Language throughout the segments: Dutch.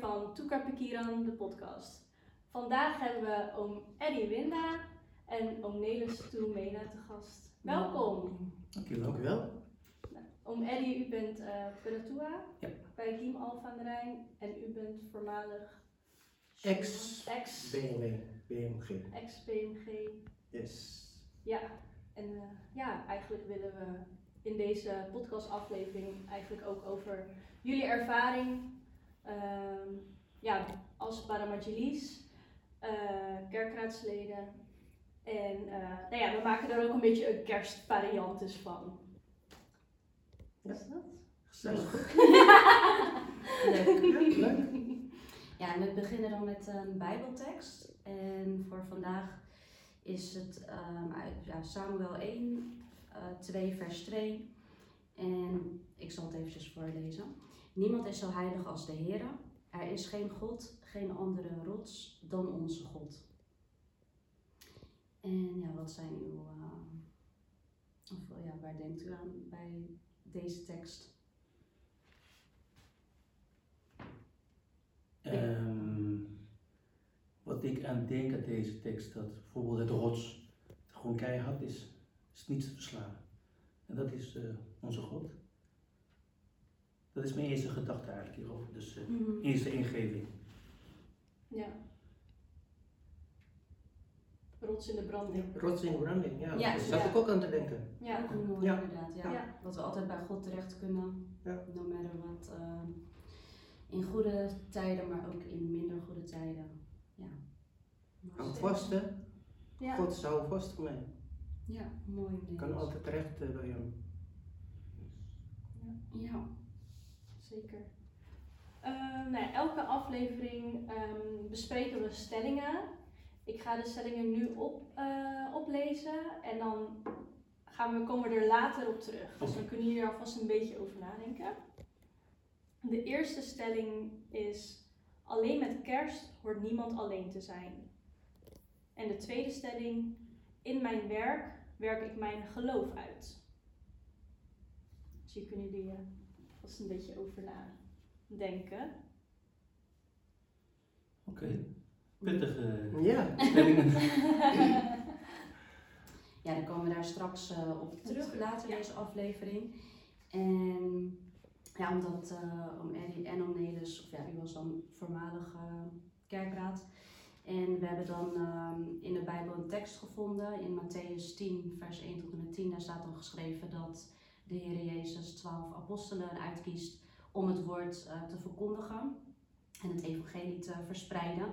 aflevering 4 van Tuka Pekiran, de podcast. Vandaag hebben we oom Eddie Winda en oom Nelis Toemena te gast. Welkom. Dankjewel. Dank u wel. Oom Eddie, u bent eh Penatua Ja. bij Kiem Alpha aan de Rijn en u bent voormalig Ex- ex BMW, BMG. ex BMG. Yes. Ja, en eh, ja, eigenlijk willen we in deze podcastaflevering eigenlijk ook over jullie ervaring ja, als Paramagelis, eh kerkraadsleden. En eh, nou ja, we maken er ook een beetje een kerstvariant dus van. Ja. Is dat? Gezellig. Leuk. Leuk. Ja, en we beginnen dan met een Bijbeltekst. En voor vandaag is het ehm, uit ja, Samuel 1, eh 2, vers 2. En ik zal het eventjes voorlezen. Niemand is zo heilig als de Heer. Er is geen God, geen andere rots dan onze God. En ja, wat zijn uw. eh, of ja, waar denkt u aan bij deze tekst? Ehm, wat ik aan denk aan deze tekst, dat bijvoorbeeld het rots gewoon keihard is, is niet te verslaan. En dat is eh, onze God. Dat is mijn eerste gedachte eigenlijk hierover, dus eh, eerste ingeving. Ja. Rots in de branding. Rots in branding, ja. Ja, Daar zat ja. ik ook aan te denken. Ja. Inderdaad. Ja. Ja. Dat we altijd bij God terecht kunnen. Ja. No matter what. eh, in goede tijden, maar ook in minder goede tijden. Ja. Hou vast, hè. Ja. God hou vast voor mij. Ja, mooi. Ik kan altijd terecht eh, bij hem. Ja. Zeker. Ehm, nou ja, elke aflevering ehm, bespreken we stellingen. Ik ga de stellingen nu op, eh, oplezen en dan gaan we, komen we er later op terug. Dus dan kunnen jullie er alvast een beetje over nadenken. De eerste stelling is: alleen met kerst hoort niemand alleen te zijn. En de tweede stelling: in mijn werk werk ik mijn geloof uit. Dus hier kunnen jullie een beetje over nadenken. Oké, pittige Ja. stellingen. ja, dan komen we daar straks eh, op terug later in Ja. deze aflevering. En ja, omdat eh om Eddie en om Nelis, of ja, u was dan voormalig eh, kerkraad. En we hebben dan ehm, in de Bijbel een tekst gevonden in Matthäus 10, vers 1 tot en met 10. Daar staat dan geschreven dat de Heer Jezus twaalf apostelen uitkiest om het woord eh, te verkondigen en het evangelie te verspreiden.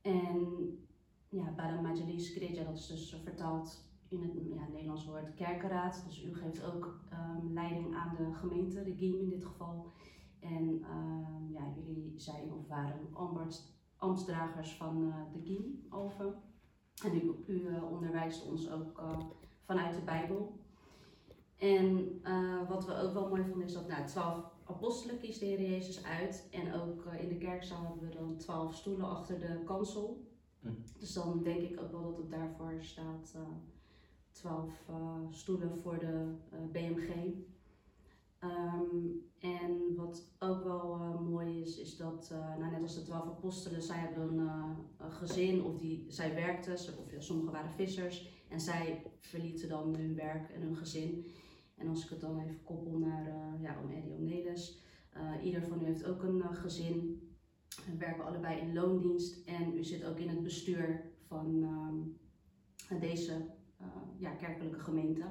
En ja, Paramagelis Greja, dat is dus vertaald in het ja, Nederlands woord kerkenraad. Dus u geeft ook ehm, leiding aan de gemeente, de GIEM in dit geval. En ehm, ja, jullie zijn of waren ambtsdragers van eh, de GIEM over. En u, u eh, onderwijst ons ook vanuit de Bijbel. En eh, wat we ook wel mooi vonden is dat nou, twaalf apostelen kiest de Heer Jezus uit. En ook eh, in de kerkzaal hebben we dan twaalf stoelen achter de kansel. Hm. Dus dan denk ik ook wel dat het daarvoor staat eh, twaalf stoelen voor de BMG. Ehm, en wat ook wel mooi is, is dat, nou, net als de twaalf apostelen, zij hebben een, een gezin of die, zij werkten, of ja, sommigen waren vissers en zij verlieten dan hun werk en hun gezin. En als ik het dan even koppel naar eh ja, om Eddie Onelis, eh ieder van u heeft ook een eh, gezin. We werken allebei in loondienst en u zit ook in het bestuur van ehm, deze ja, kerkelijke gemeente.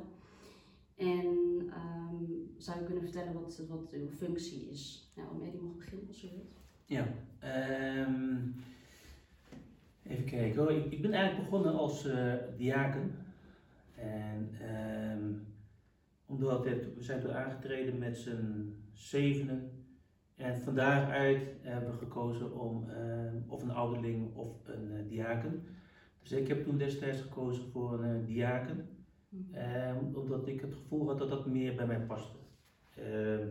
En ehm, zou u kunnen vertellen wat, wat uw functie is? Nou, om Eddie mag beginnen als u wilt. Ja, ehm, even kijken hoor. Ik, ik ben eigenlijk begonnen als diaken. En omdat het, we zijn toen aangetreden met z'n zevenen. En van daaruit hebben we gekozen om ehm, of een ouderling of een eh, diaken. Dus ik heb toen destijds gekozen voor een eh, diaken. Ehm, omdat ik het gevoel had dat dat meer bij mij paste. Ehm,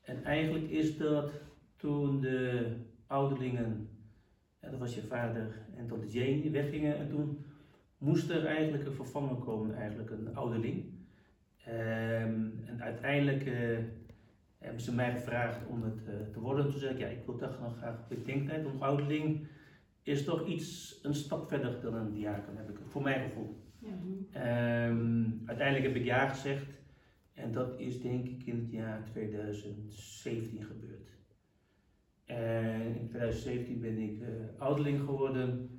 en eigenlijk is dat toen de ouderlingen, ja, dat was je vader en tante Jane, weggingen. En toen moest er eigenlijk een vervanger komen, eigenlijk een ouderling. Ehm, en uiteindelijk eh, hebben ze mij gevraagd om het eh, te worden. Toen zei ik, ja, ik wil toch nog graag op de denktijd. Want ouderling is toch iets, een stap verder dan een diaken, heb ik voor mijn gevoel. Ja. Ehm, uiteindelijk heb ik ja gezegd. En dat is denk ik in het jaar 2017 gebeurd. En in 2017 ben ik eh ouderling geworden.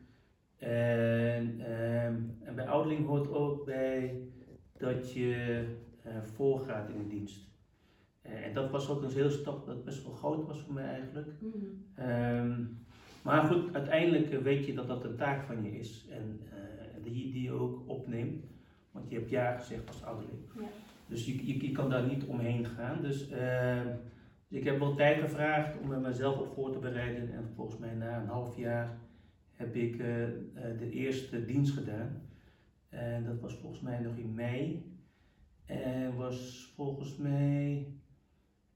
En, ehm, en bij ouderling hoort ook bij dat je eh, voorgaat in de dienst. Eh, en dat was ook een hele stap dat best wel groot was voor mij eigenlijk. Mhm. Ehm, maar goed, uiteindelijk eh, weet je dat dat een taak van je is en die, die je ook opneemt. Want je hebt ja gezegd als ouderling. Ja. Dus je, je, je kan daar niet omheen gaan. Dus, ehm, dus ik heb wel tijd gevraagd om er mezelf op voor te bereiden. En volgens mij na een half jaar heb ik de eerste dienst gedaan. En dat was volgens mij nog in mei. En was volgens mij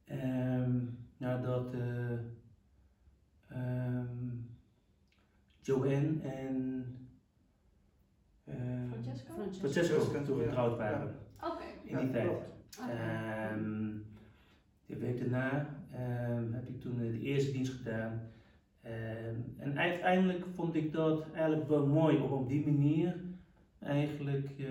ehm, nadat eh, ehm, Joanne en eh, Francesco? Francesco. Francesco ja. getrouwd waren. Oké. In die tijd. Ehm, de week daarna ehm, heb ik toen eh, de eerste dienst gedaan. Ehm, en uiteindelijk vond ik dat eigenlijk wel mooi om op die manier eigenlijk eh,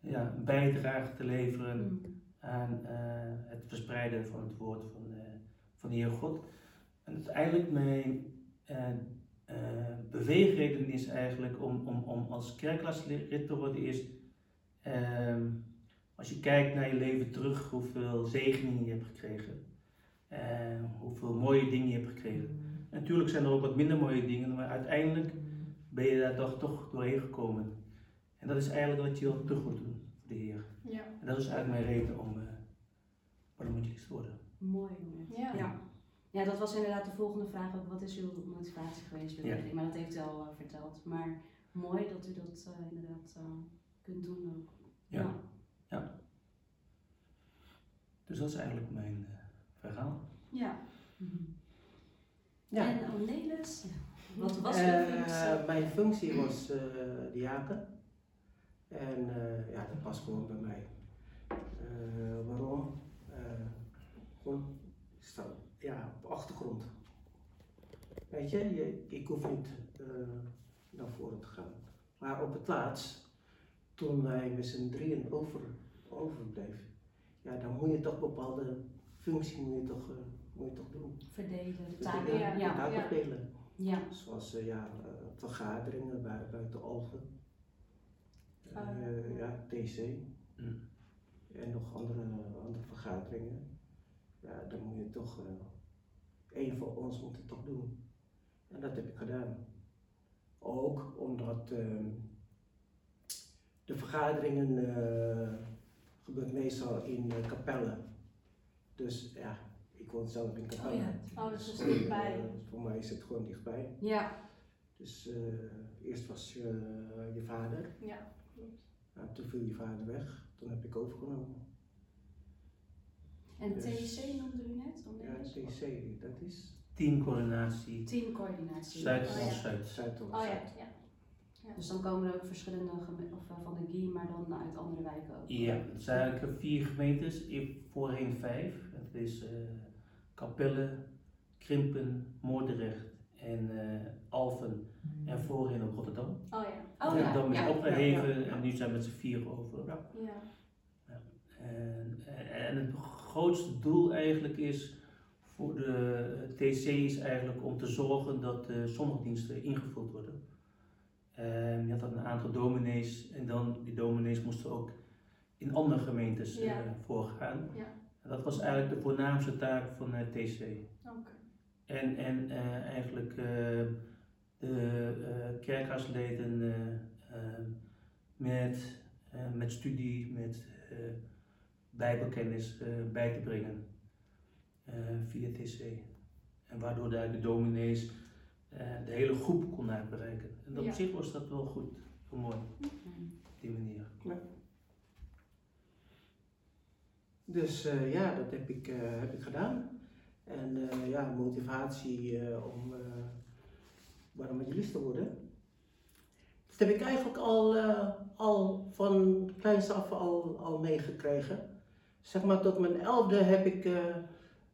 ja, een bijdrage te leveren Mhm. aan eh, het verspreiden van het woord van, eh, van de Heer God. En uiteindelijk mijn beweegreden is eigenlijk om, om, om als kerklaslid te worden is, ehm, als je kijkt naar je leven terug, hoeveel zegeningen je hebt gekregen, eh, hoeveel mooie dingen je hebt gekregen. Natuurlijk zijn er ook wat minder mooie dingen, maar uiteindelijk ben je daar toch, toch doorheen gekomen. En dat is eigenlijk wat je ook terug moet doen voor de Heer. Ja. En dat is eigenlijk mijn reden om uh, parlementarist te worden. Mooi moment. Ja. ja. Ja, dat was inderdaad de volgende vraag ook. Wat is uw motivatie geweest bij Ja. Maar dat heeft u al eh, verteld. Maar mooi dat u dat eh, inderdaad eh, kunt doen ook. Ja. Dus dat is eigenlijk mijn eh, verhaal. Ja. Mhm. Ja. En Cornelis, wat was uw Eh, functie? mijn functie was eh diaken. En eh, ja, dat past gewoon bij mij. Eh, waarom? Eh, gewoon staan, ja, op achtergrond. Weet je, je ik hoef niet naar voren te gaan. Maar op het laatst, toen wij met z'n drieën over, overbleven, ja, dan moet je toch bepaalde functie moet je toch, moet je toch doen. Verdelen, de taken. ja, de Ja, taken ja. verdelen. ja. Zoals ja, vergaderingen buiten Alphen. Eh, ja, TC. Mm. En nog andere, andere vergaderingen. Ja, dan moet je toch, eh een van ons moet het toch doen. En dat heb ik gedaan. Ook omdat ehm, de vergaderingen eh gebeurt meestal in eh, kapellen. Dus ja, ik woon zelf in kapellen. ja. Oh, dus het is dichtbij. voor mij is het gewoon dichtbij. Ja. Dus eh, eerst was je, je vader, Ja. Nou, toen viel je vader weg, toen heb ik overgenomen. En Dus- TC noemde u net? Ja? TC, dat is Teamcoördinatie, Teamcoördinatie. Zuid Oh, en ja. Zuid. Zuid-Holland. Oh ja, ja. Dus dan komen er ook verschillende of, eh, van de GI, maar dan uit andere wijken ook. Ja, het zijn eigenlijk vier gemeentes, voorheen vijf. Het is eh Capelle, Krimpen, Moordrecht en eh, Alphen en voorheen ook Rotterdam. Oh ja. Oh ja, Rotterdam is ja, opgeheven en nu zijn we met z'n vier over. Ja. Ja. En, en het grootste doel eigenlijk is voor de TC is eigenlijk om te zorgen dat de zondagdiensten ingevuld worden. En je had dan een aantal dominees en dan die dominees moesten ook in andere gemeentes eh, Ja. voorgaan. Ja. En dat was eigenlijk de voornaamste taak van het TC. Oké. En, en eh, eigenlijk eh, de eh kerkhuisleden eh, eh, met, eh, met studie, met eh, bijbelkennis eh, bij te brengen eh, via TC. En waardoor daar de dominees eh, de hele groep kon uitbereiken. En op Ja. zich was dat wel goed, heel mooi, op die manier. Dus eh, ja, dat heb ik, eh, heb ik gedaan. En eh, ja, motivatie eh, om uh, barmagelist te worden. Dat heb ik eigenlijk al, eh, al van kleins af al, al meegekregen. zeg maar tot mijn elfde heb ik eh,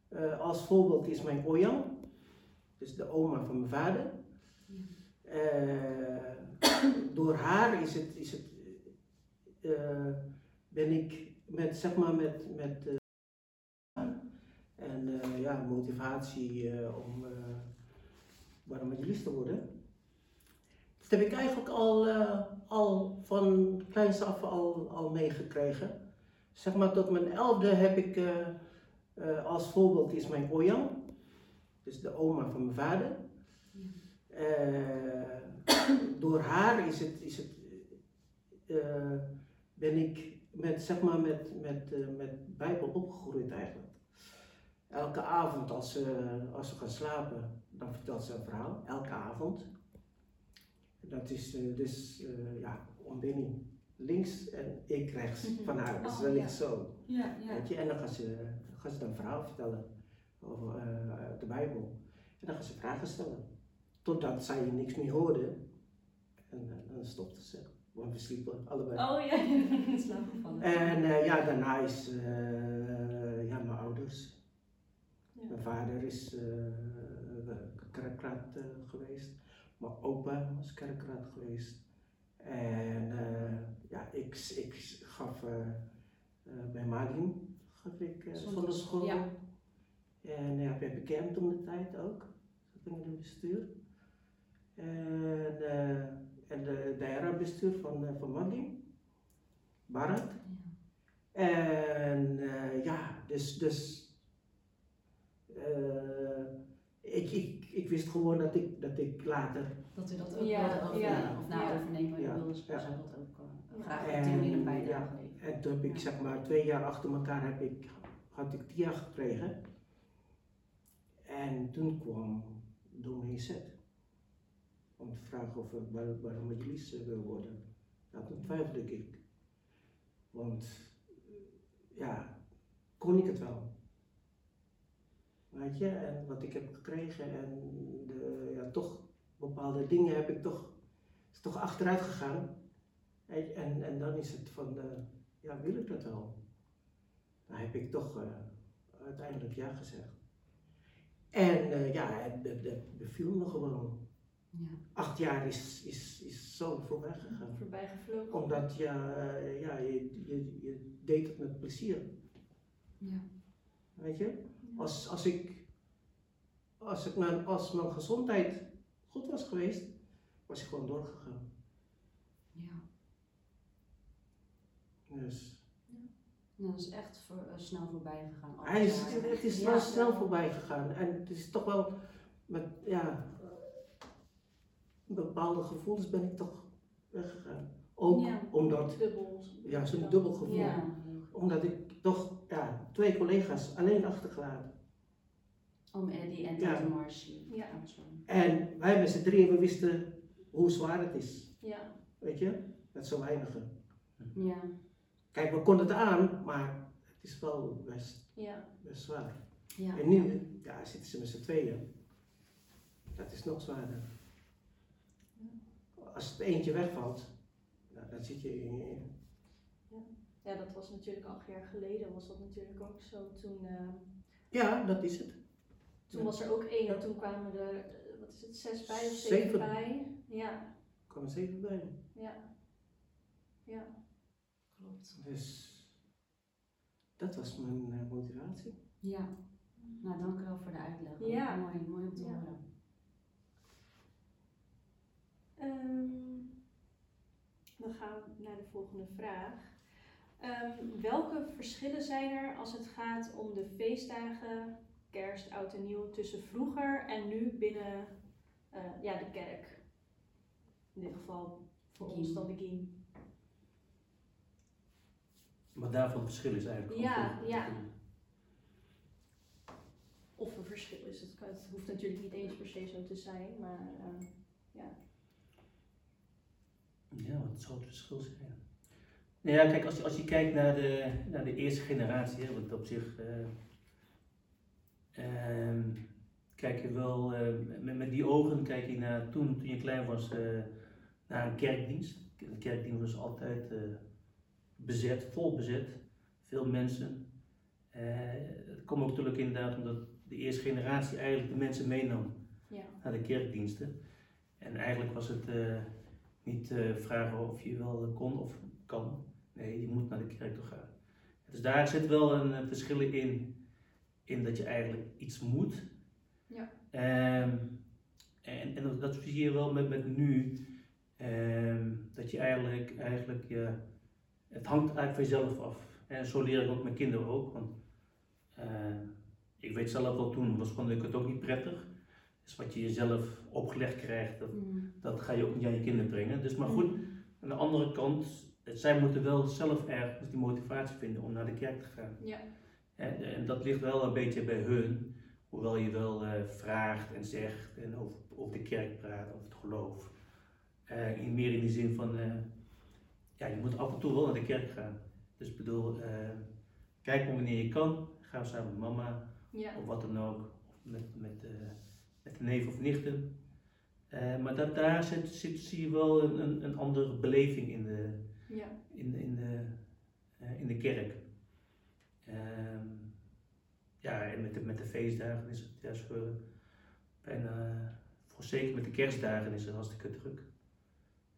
eh, als voorbeeld is mijn Oyang, dus de oma van mijn vader. Door haar is het, is het, ben ik met, zeg maar, met, met en ja, motivatie om uh, barmagilis te worden. Dat heb ik eigenlijk al, eh, al van kleins af al, al meegekregen. Zeg maar tot mijn elfde heb ik eh, eh, als voorbeeld is mijn Oyang, dus de oma van mijn vader. Door haar is het, is het, ben ik met, zeg maar met, met, met Bijbel opgegroeid eigenlijk. Elke avond als ze, als ze gaan slapen, dan vertelt ze een verhaal. Elke avond. Dat is eh, dus eh, ja, ontbinding. Links en ik rechts Mhm. van haar. Dus Oh, dat ja. ligt zo. Ja, ja. Weet je? En dan gaan ze, gaan ze dan een verhaal vertellen over eh, uit de Bijbel. En dan gaan ze vragen stellen. Totdat zij niks meer hoorden. En dan stopten ze. Want we sliepen allebei. Oh ja. In slaap gevallen. En eh, ja, daarna is eh, ja, mijn ouders. Ja. Mijn vader is eh kerkraad eh, geweest. Mijn opa was kerkraad geweest. En eh, ja, ik, ik gaf bij Magin gaf ik uh, zondagschool. Ja. En ja, bij bekend toen de tijd ook. Zat ik in het bestuur. En, eh, en de daerah-bestuur van, uh, van. Barat. En uh, ja, dus, dus uh, ik, ik, ik wist gewoon dat ik, dat ik later. Dat u dat ook Ja, wilde overnemen, ja, of na ja. overnemen Ja, wilde, ja. dat ook uh, Ja. graag op En, die manier een bijdrage ja. En toen heb ik Ja. zeg maar twee jaar achter elkaar heb ik, had ik TIA gekregen. En toen kwam dominee Zet. Om te vragen of ik bij de majlis wil worden. Nou, toen twijfelde ik. Want ja, kon ik het wel. Weet je, en wat ik heb gekregen en de, ja, toch bepaalde dingen heb ik toch, is toch achteruit gegaan. En, en, en dan is het van, uh, ja, wil ik dat wel? Dan heb ik toch uh, uiteindelijk ja gezegd. En uh, ja, dat, beviel me gewoon. Ja. Acht jaar is, is, is zo voorbij gegaan. Voorbij gevlogen. Omdat ja, ja, je, je, je deed het met plezier. Ja. Weet je? Als, als, ik, als, ik mijn, als mijn gezondheid goed was geweest, was ik gewoon doorgegaan. Ja. Dus. Nou, dat is echt voor, uh, snel voorbij gegaan. Hij is, het is Ja. wel snel voorbij gegaan. En het is toch wel met ja, bepaalde gevoelens ben ik toch weggegaan. Ook Ja. omdat, Dubbel. ja, zo'n dubbel gevoel. Ja. Omdat ik toch ja, twee collega's alleen achtergelaten. Om Eddie en Ja. Tante Marcy. Ja. En wij met z'n drieën, we wisten hoe zwaar het is. Ja. Weet je? Met zo weinigen. Ja. Kijk, we konden het aan, maar het is wel best, Ja. best zwaar. Ja. En nu, ja, zitten ze met z'n tweeën. Dat is nog zwaarder. Als het eentje wegvalt, nou, dan zit je in. Ja, dat was natuurlijk acht jaar geleden, was dat natuurlijk ook zo. Toen, eh, Ja, dat is het. toen Ja. was er ook één en toen kwamen er, eh, wat is het, zes bij of zeven, Zeven. bij. Ja, Er kwam er zeven bij. ja. Ja. Klopt. Dus dat was mijn eh, motivatie. Ja. Nou, dank u wel voor de uitleg. Ja. Mooi, mooi om te Ja. horen. Ehm, dan gaan we naar de volgende vraag. Ehm, welke verschillen zijn er als het gaat om de feestdagen, kerst, oud en nieuw, tussen vroeger en nu binnen eh, ja, de kerk? In dit geval voor ons dan de Giem. Wat daarvan het verschil is eigenlijk. Ja, ja. Of een verschil is. Het, hoeft natuurlijk niet eens per se zo te zijn, maar eh, Ja, wat zou het verschil zijn? Nou ja, kijk, als je, als je kijkt naar de, naar de eerste generatie, hè, want op zich eh, ehm, kijk je wel, eh, met, met die ogen kijk je naar toen, toen je klein was, eh, naar een kerkdienst. De kerkdienst was altijd bezet, vol bezet, veel mensen. Het komt ook natuurlijk inderdaad omdat de eerste generatie eigenlijk de mensen meenam Ja. naar de kerkdiensten. En eigenlijk was het niet vragen of je wel kon of kan. Nee, je moet naar de kerk toe gaan. Dus daar zit wel een eh, verschil in, in dat je eigenlijk iets moet. Ja. Ehm, en, en dat- zie je wel met, met nu. ehm, dat je eigenlijk, eigenlijk het hangt eigenlijk van jezelf af. En zo leer ik ook mijn kinderen ook. Want eh, ik weet zelf wel toen, was vond ik het ook niet prettig. Dus wat je jezelf opgelegd krijgt, dat, Mm. dat ga je ook niet aan je kinderen brengen. Dus maar goed, aan de andere kant, zij moeten wel zelf ergens die motivatie vinden om naar de kerk te gaan. Ja. En, en dat ligt wel een beetje bij hun, hoewel je wel eh, vraagt en zegt en over, over de kerk praat, over het geloof. Eh, in meer in de zin van, eh, ja, je moet af en toe wel naar de kerk gaan. Dus ik bedoel, kijk maar wanneer je kan, ga samen met mama Ja. of wat dan ook, of met, met, met de neef of nichten. Maar dat, daar zit, zit, zie je wel een, een, een andere beleving in de, Ja. in, in, de, eh, in de kerk. Ehm, ja, en met de, met de feestdagen is het juist voor bijna, voor zeker met de kerstdagen is het hartstikke druk.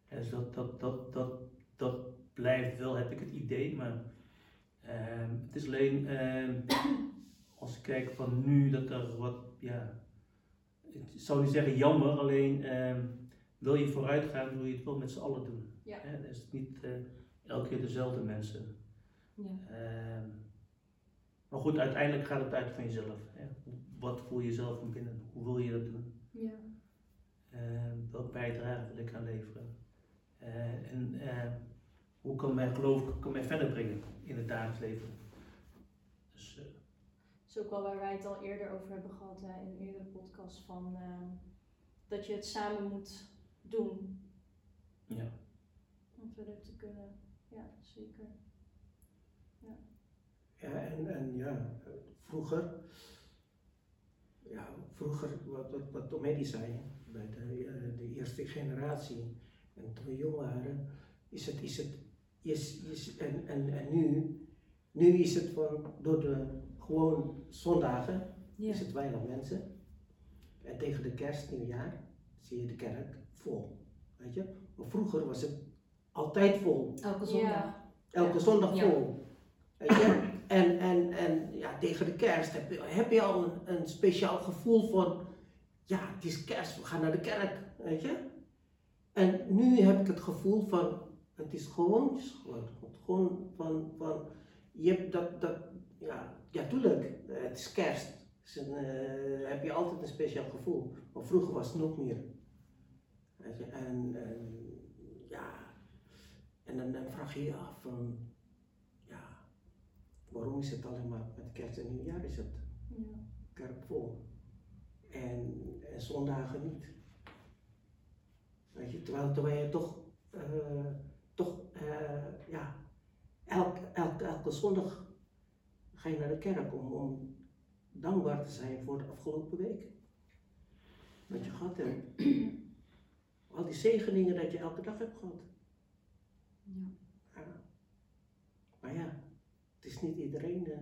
Dus dat, dat, dat, dat, dat blijft wel, heb ik het idee, maar ehm, het is alleen ehm, als ik kijk van nu dat er wat, ja, ik zou niet zeggen jammer, alleen wil je vooruit gaan, wil je het wel met z'n allen doen. Ja. Hè, dus niet eh, elke keer dezelfde mensen. Ja. Ehm, maar goed, uiteindelijk gaat het uit van jezelf. Hè. Wat voel je zelf van binnen? Hoe wil je dat doen? Ja. Ehm, welke bijdrage wil ik aan leveren? Eh, en eh, hoe kan mijn geloof kan mij verder brengen in het dagelijks leven? Dus, eh, Dat is ook wel waar wij het al eerder over hebben gehad hè, in een eerdere podcast. Van, ehm, dat je het samen moet doen ja. Te kunnen. Ja, zeker. Ja, en, en ja, vroeger, ja, vroeger, wat, wat, wat Tomedi zei, bij de, eh, de eerste generatie, en toen we jong waren, is het, is het, is, is, en, en, en nu, nu is het van, door de gewoon zondagen, Ja. is het weinig mensen. En tegen de kerst, nieuwjaar, zie je de kerk vol, weet je. Maar vroeger was het altijd vol. Elke zondag. Ja. Elke Ja. zondag Ja. vol. Weet je? En, en, en ja, tegen de kerst heb je, heb je al een, een speciaal gevoel van, ja, het is kerst, we gaan naar de kerk, weet je? En nu heb ik het gevoel van, het is gewoon. Gewoon van, van je hebt dat, dat ja, ja, tuurlijk, het is kerst. Dus een, eh, heb je altijd een speciaal gevoel. Maar vroeger was het nog meer. Weet je? En, en en dan, dan vraag je je af van, ja, waarom is het alleen maar met kerst en nieuwjaar is het Ja. kerk vol? En, en zondagen niet. Weet je, terwijl, terwijl je toch, eh, toch eh, ja, elk, elk, elke zondag ga je naar de kerk om, om dankbaar te zijn voor de afgelopen week. Wat je gehad hebt. Al die zegeningen dat je elke dag hebt gehad. Ja. Ja. Maar ja, het is niet iedereen. eh,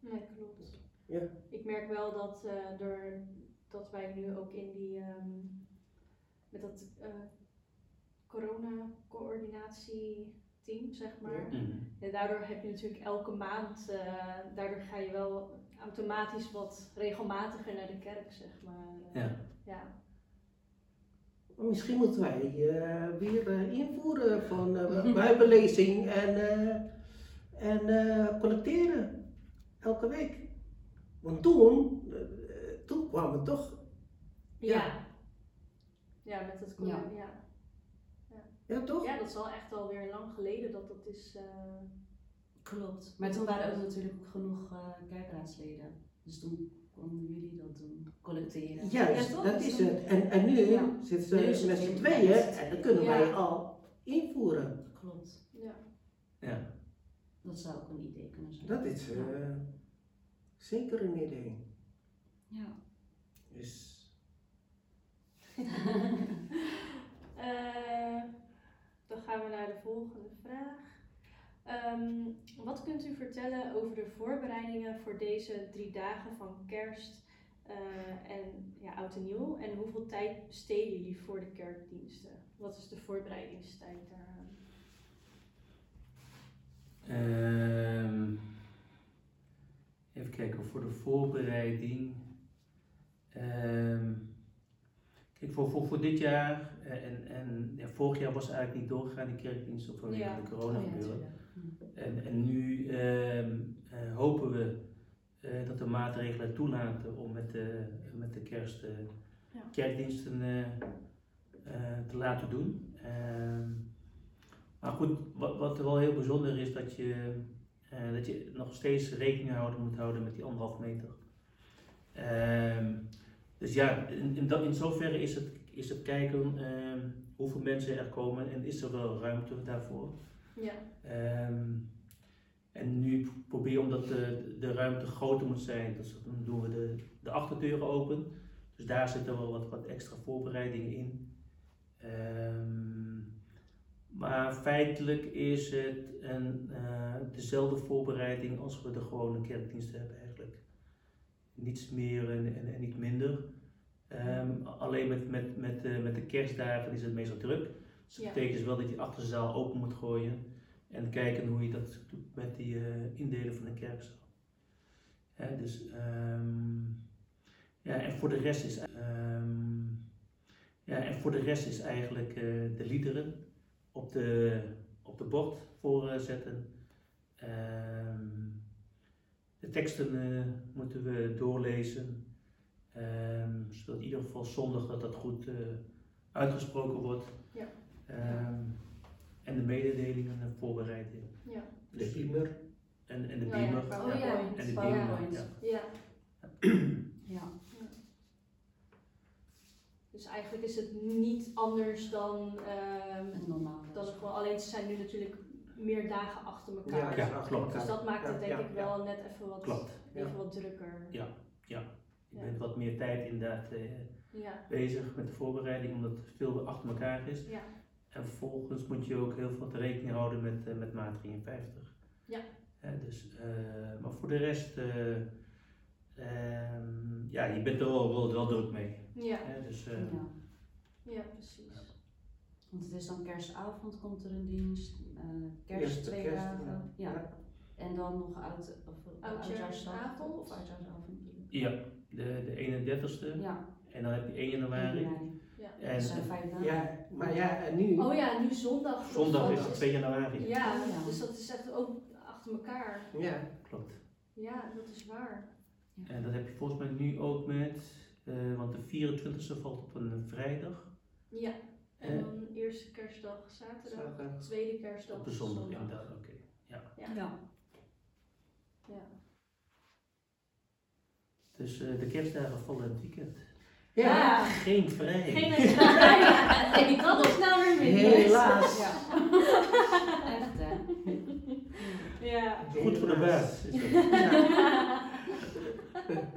Nee, klopt. Ja. Ik merk wel dat eh doordat wij nu ook in die, ehm, met dat eh corona-coördinatieteam, zeg maar. Mhm. Ja, daardoor heb je natuurlijk elke maand, eh, daardoor ga je wel automatisch wat regelmatiger naar de kerk, zeg maar. Ja. ja. Misschien moeten wij eh, weer eh, invoeren van eh, bijbellezing en, eh, en eh, collecteren elke week. Want toen, toen kwam het toch, Ja. Ja, met het Ja. ja. Ja. ja toch? ja, dat is al echt alweer lang geleden dat dat is. eh, Klopt. Maar toen waren er ook natuurlijk ook genoeg eh, kerkraadsleden. Dus toen konden jullie dat doen, collecteren. Juist, Ja, toch? dat Dus is het. En, en nu Ja. zitten ze met z'n tweeën en dan tweeën. kunnen wij al invoeren. Klopt. ja. Ja. Dat zou ook een idee kunnen zijn. Dat is eh, zeker een idee. Ja. Dus, Eh, dan gaan we naar de volgende vraag. Ehm, wat kunt u vertellen over de voorbereidingen voor deze drie dagen van kerst eh, en ja, oud en nieuw? En hoeveel tijd besteden jullie voor de kerkdiensten? Wat is de voorbereidingstijd daaraan? Ehm, even kijken, voor de voorbereiding. Ehm, kijk, voor, voor, voor dit jaar eh, en, en ja, vorig jaar was eigenlijk niet doorgegaan, die kerkdienst, vanwege Ja. de corona Oh ja, gebeuren. En, en nu ehm, eh, hopen we eh, dat de maatregelen toelaten om met de, met de kerst eh, Ja. kerkdiensten te laten doen. Ehm, maar goed, wat, wat wel heel bijzonder is, dat je, dat je nog steeds rekening houden moet houden met die anderhalf meter. Ehm, dus ja, in, in, dat, in zoverre is het, is het kijken hoeveel mensen er komen en is er wel ruimte daarvoor. Ja, Ehm, en nu probeer je, omdat de, de ruimte groter moet zijn, dus dan doen we de, de achterdeuren open. Dus daar zitten wel wat, wat extra voorbereidingen in. Ehm, maar feitelijk is het een, eh, dezelfde voorbereiding als we de gewone kerkdiensten hebben eigenlijk. Niets meer en, en, en niet minder. Ehm, alleen met, met, met, met de kerstdagen is het meestal druk. Dus dat Ja. betekent dus wel dat je de achterzaal open moet gooien. En kijken hoe je dat doet met die eh, indelen van de kerkzaal. Hè, dus, ehm, ja, en voor de rest is, ehm, ja, en voor de rest is eigenlijk eh, de liederen op de, op de bord voorzetten. Ehm, de teksten eh, moeten we doorlezen. Zodat in ieder geval zondag dat dat goed uitgesproken wordt. Ja. Ehm, en de mededelingen en voorbereiding. ja. De beamer. En, en de ja, beamer. Oh ja, En de beamer, ja. Ja, Ja. dus eigenlijk is het niet anders dan, ehm, normaal. dan het gewoon, alleen ze zijn nu natuurlijk meer dagen achter elkaar. Ja, dus klopt. Dus dat maakt het denk ja, ik ja. wel net even wat, Klopt. even wat drukker. Ja. Je Ja. bent wat meer tijd inderdaad eh, Ja, bezig met de voorbereiding, omdat het veel achter elkaar is. ja, En vervolgens moet je ook heel veel rekening houden met, eh, met maat 53. Ja. Hè, dus, eh, maar voor de rest, eh, ehm, ja, je bent er wel, wel, wel druk mee. ja, Hè, dus, eh, Ja. ja, precies. Want het is dan kerstavond komt er een dienst, eh kerst Eerste twee kerst, dagen. Ja. ja. En dan nog oud, of, Oudjaarsavond. of oudjaarsavond. ja, de, de 31ste. Ja, En dan heb je 1 januari. Ja. En dat zijn vijf dagen. Ja, maar ja, en nu. Oh ja, nu zondag. zondag is het 2 januari. Ja, ja. dus dat is echt ook achter elkaar. Ja, Klopt. Ja, dat is waar. En dat heb je volgens mij nu ook met, eh, want de 24ste valt op een vrijdag. Ja, en Eh. dan eerste kerstdag zaterdag, zaterdag. tweede kerstdag Op de zondag inderdaad, oké. Ja. Ja. Ja. Dus eh, de kerstdagen vallen het weekend. Ja, Geen vrij. Geen Nee, dat is nou weer minder. helaas. Ja. Echt hè. Ja. Goed voor de baas. dat.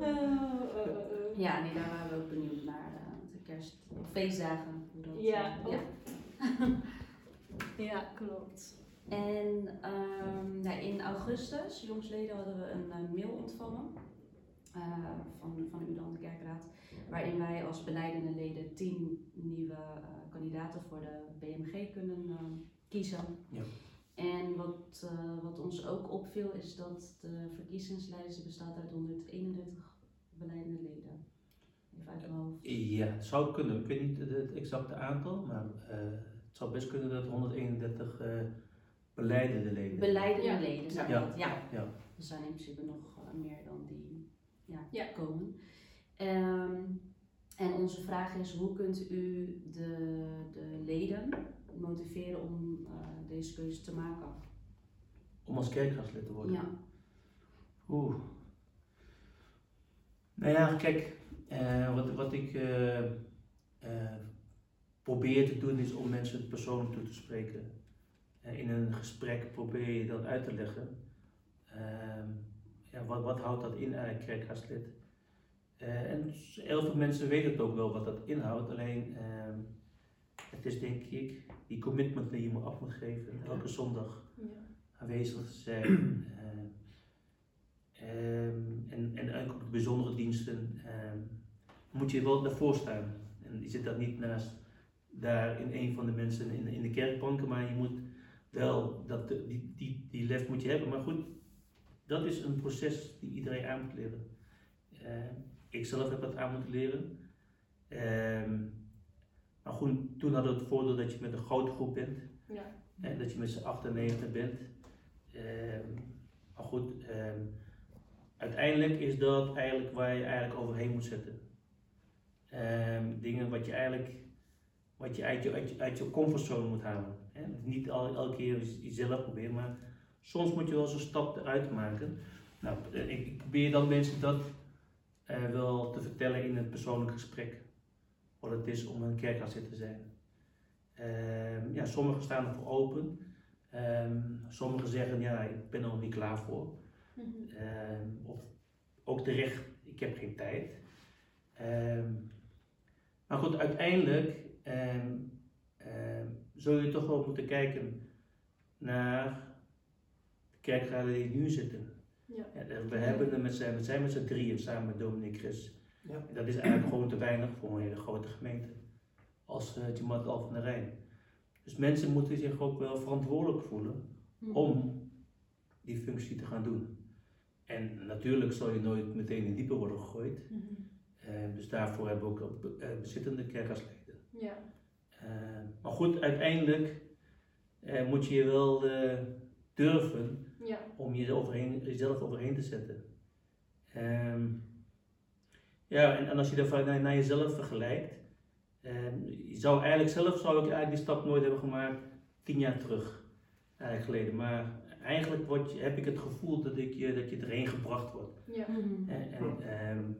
Oh, oh, oh. Ja, nee, daar waren we ook benieuwd naar. eh, de kerst, feestdagen. Hoe dat, Ja. eh, ja. Ja, klopt. En ehm, ja, in augustus, jongsleden, hadden we een eh, mail ontvangen eh, van, van u dan, de kerkraad, waarin wij als beleidende leden tien nieuwe eh, kandidaten voor de BMG kunnen eh, kiezen. Ja. En wat, eh, wat ons ook opviel is dat de verkiezingslijst bestaat uit 131 beleidende leden. Even uit mijn hoofd. Ja, het zou kunnen. Ik weet niet het, exacte aantal, maar eh, het zou best kunnen dat 131 eh beleidende leden. Beleidende Ja. leden zijn Ja. dat, ja. Ja. Er zijn in principe nog meer dan ja, Ja. komen. Ehm, en onze vraag is, hoe kunt u de, de leden motiveren om eh, deze keuze te maken? Om als kerkraadslid te worden. Ja, Oeh. Nou ja, kijk, eh, wat, wat ik eh, eh, probeer te doen is om mensen persoonlijk toe te spreken. Eh, in een gesprek probeer je dat uit te leggen. Ehm, ja, wat, wat houdt dat in eigenlijk, kerkraadslid? Eh, en heel veel mensen weten het ook wel wat dat inhoudt, alleen ehm, het is denk ik die commitment die je moet af moet geven. Elke zondag Ja. aanwezig te zijn. ehm, en, en ook op bijzondere diensten ehm, moet je wel daarvoor staan. En je zit daar niet naast daar in een van de mensen in, in de kerkbanken, maar je moet wel, dat, die, die, die lef moet je hebben. Maar goed, dat is een proces die iedereen aan moet leren. Eh, ik zelf heb dat aan moeten leren. Ehm, maar goed, toen hadden we het voordeel dat je met een grote groep bent. Ja. En dat je met z'n 98 bent. Ehm, maar goed, ehm, uiteindelijk is dat eigenlijk waar je eigenlijk overheen moet zetten. Dingen wat je eigenlijk wat je uit je, uit je, uit je comfortzone moet halen. Hè? Niet al, elke keer jezelf proberen, maar soms moet je wel zo'n stap eruit maken. Nou, eh, ik, probeer dan mensen dat eh, wel te vertellen in een persoonlijk gesprek. Wat het is om een kerkarts te zijn. Ehm, ja, sommigen staan ervoor open. Ehm, sommigen zeggen, ja, ik ben er nog niet klaar voor. Mhm. Ehm, of ook terecht, ik heb geen tijd. Maar goed, uiteindelijk zul je toch wel moeten kijken naar kerkraden die nu zitten. Ja. Ja, we hebben er met z'n, we zijn met z'n drieën samen met Dominic Chris. Ja. En dat is eigenlijk gewoon te weinig voor een hele grote gemeente. Als uh, Jamaat Al van der Rijn. Dus mensen moeten zich ook wel verantwoordelijk voelen Mhm. om die functie te gaan doen. En natuurlijk zal je nooit meteen in diepe worden gegooid. Mhm. Eh, dus daarvoor hebben we ook eh, bezittende kerkraadsleden. Ja. Eh, maar goed, uiteindelijk eh, moet je je wel eh, durven Ja. om je overheen, jezelf overheen te zetten. Ehm, ja, en, en als je dat naar, naar jezelf vergelijkt, ehm, je zou eigenlijk zelf zou ik eigenlijk die stap nooit hebben gemaakt tien jaar terug, eigenlijk geleden. Maar eigenlijk word je, heb ik het gevoel dat, ik je, dat je erheen gebracht wordt Ja. Mhm. en, en ehm,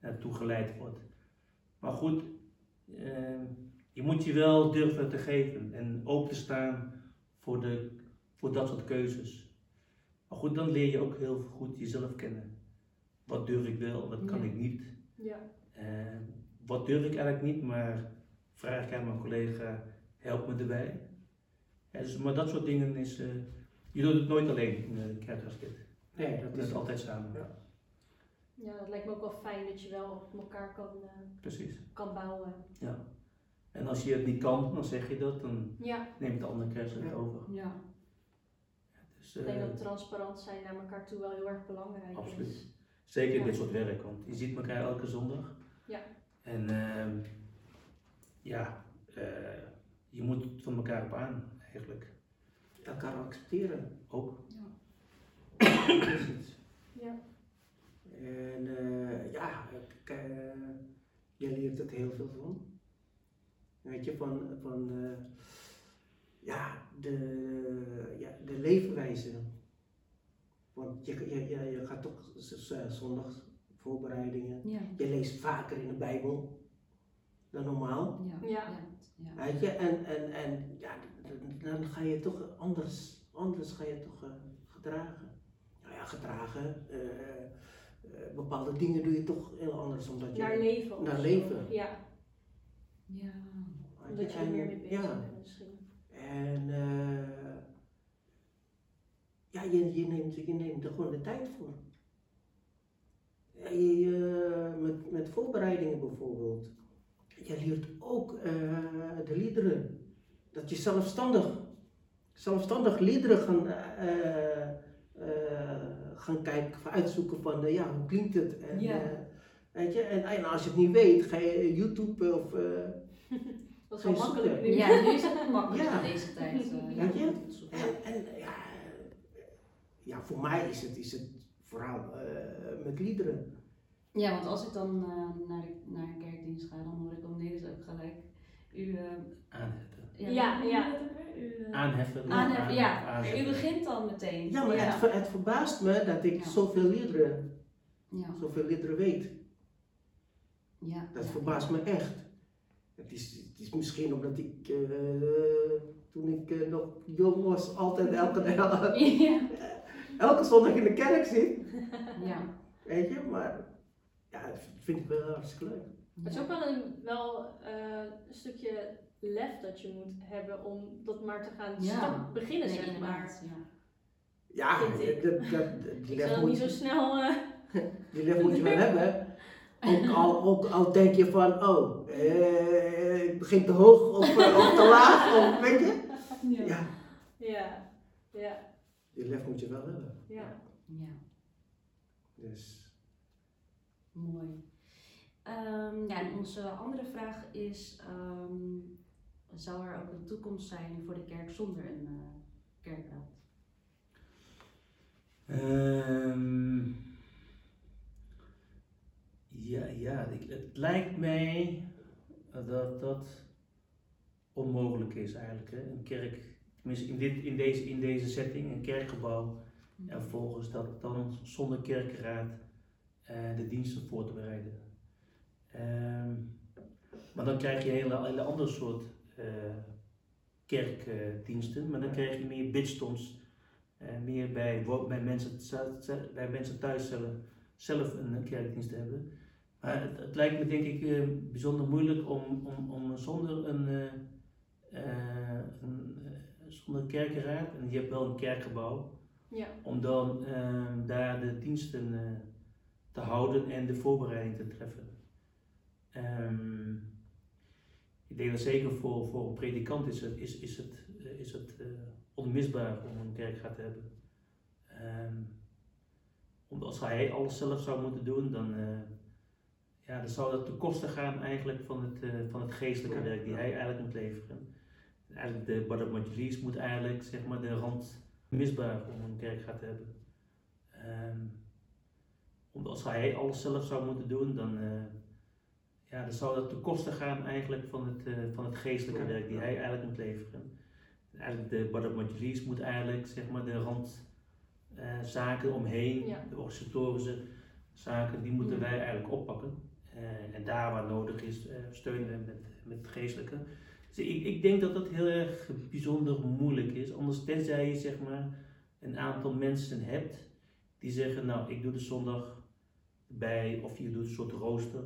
naartoe geleid wordt. Maar goed, ehm, je moet je wel durven te geven en open te staan voor, de, voor dat soort keuzes. Maar goed, dan leer je ook heel goed jezelf kennen. Wat durf ik wel, wat kan Ja. ik niet. Ja. Ehm, wat durf ik eigenlijk niet, maar vraag ik aan mijn collega, help me erbij. Ja, dus, maar dat soort dingen is, eh, je doet het nooit alleen in de kerkraadslid. Nee, Je dat doet is het altijd samen. Ja. Ja, dat lijkt me ook wel fijn dat je wel op elkaar kan, eh, Precies. kan bouwen. Ja. En als je het niet kan, dan zeg je dat, dan Ja, neemt de andere kerst het Ja. over. Ja. Dus, ik eh, denk dat transparant zijn naar elkaar toe wel heel erg belangrijk Absoluut. is. zeker in Ja. dit soort werk, want je ziet elkaar elke zondag. Ja. En ehm, ja, eh, je moet van elkaar op aan, eigenlijk. elkaar accepteren. Ook. Dat is het. Ja. En eh, ja, ik, eh, je leert het heel veel van. Weet je, van, van eh, ja, de, ja, de leefwijze. Want je, je, je, je gaat toch z- z- zondags voorbereidingen. Ja. Je leest vaker in de Bijbel dan normaal. Ja. Ja. Ja. Weet je, en, en, en ja, dan ga je toch anders, anders ga je toch eh, gedragen. Nou ja, gedragen. eh, eh, bepaalde dingen doe je toch heel anders omdat je. Naar leven. Naar leven. Ja, Ja. omdat je er meer mee bezig ja, bent misschien. En eh, ja, je, je, neemt, je neemt er gewoon de tijd voor. Je, met, met voorbereidingen bijvoorbeeld. Je leert ook eh, de liederen. Dat je zelfstandig, zelfstandig liederen gaan, eh, gaan kijken, van uitzoeken van ja, hoe klinkt het. En, Ja. weet je, en, en als je het niet weet, ga je YouTube of... Dat is wel makkelijk nu. Ja, nu is het makkelijk Ja. in deze tijd. eh, ja. En, en ja, ja, voor mij is het, is het vooral eh, met liederen. Ja, want als ik dan eh, naar, de, naar een kerkdienst ga, dan hoor ik om Nederlands ook gelijk. U, Aanheffen. Ja, ja. U, Aanheffen. aanheffen, ja. U begint dan meteen. Ja, maar ja. Het, ver- het verbaast me dat ik Ja. zoveel liederen, Ja. zoveel liederen weet. Ja. Dat ja. verbaast me echt. Het is, het is misschien omdat ik, eh, toen ik eh, nog jong was, altijd elke, Ja. elke zondag in de kerk zit. Ja. Weet je, maar ja, dat vind ik wel hartstikke leuk. Het is ook wel een, wel, eh, een stukje lef dat je moet hebben om dat maar te gaan Ja. beginnen, Nee, zeg maar. ja. Ja, Vind ik. dat, dat, die Ik lef zal moet niet zo snel... die lef moet je wel hebben. Ook al, ook al denk je van, oh, eh, ik begin te hoog of, eh, of te laag, of weet je. Ja, ja, ja, die lef moet je wel hebben. ja. Ja, Dus, mooi. Ehm, ja, en onze andere vraag is, ehm, zou er ook een toekomst zijn voor de kerk zonder een eh, kerkraad? Ehm, ja, ja ik, het lijkt mij dat dat onmogelijk is eigenlijk. Hè? Een kerk, tenminste in, dit, in, deze, in deze setting, een kerkgebouw. En vervolgens dat dan zonder kerkenraad eh, de diensten voor te bereiden. Ehm, maar dan krijg je een hele, hele andere soort eh, kerkdiensten. maar dan krijg je meer bidstonds. eh, meer bij, bij, mensen, bij mensen thuis zelf, zelf een kerkdienst te hebben. Maar het, het lijkt me denk ik eh, bijzonder moeilijk om, om, om zonder een, een eh, zonder een kerkenraad, en je hebt wel een kerkgebouw, ja. om dan daar de diensten te houden en de voorbereiding te treffen. Ehm, ik denk dat zeker voor, voor een predikant is het, is, is het, is het onmisbaar om een kerkgaat te hebben. Ehm, omdat als hij alles zelf zou moeten doen, dan, ja, dan zou dat ten koste gaan eigenlijk van het, eh, van het geestelijke werk die hij eigenlijk moet leveren. Eigenlijk de Badr Majlis moet eigenlijk zeg maar, de rand misbaar om een kerkgaat te hebben. Ehm, omdat als hij alles zelf zou moeten doen, dan, eh, ja, dan zou dat ten koste gaan eigenlijk van het, eh, van het geestelijke werk die hij eigenlijk moet leveren. Eigenlijk de Badr Majlis moet eigenlijk zeg maar, de randzaken omheen, Ja. de organisatorische zaken, die moeten Ja. wij eigenlijk oppakken. Eh, en daar waar nodig is, eh, steunen met, met het geestelijke. Dus ik, ik denk dat dat heel erg bijzonder moeilijk is. Anders tenzij je zeg maar een aantal mensen hebt die zeggen, nou ik doe de zondag bij of je doet een soort rooster.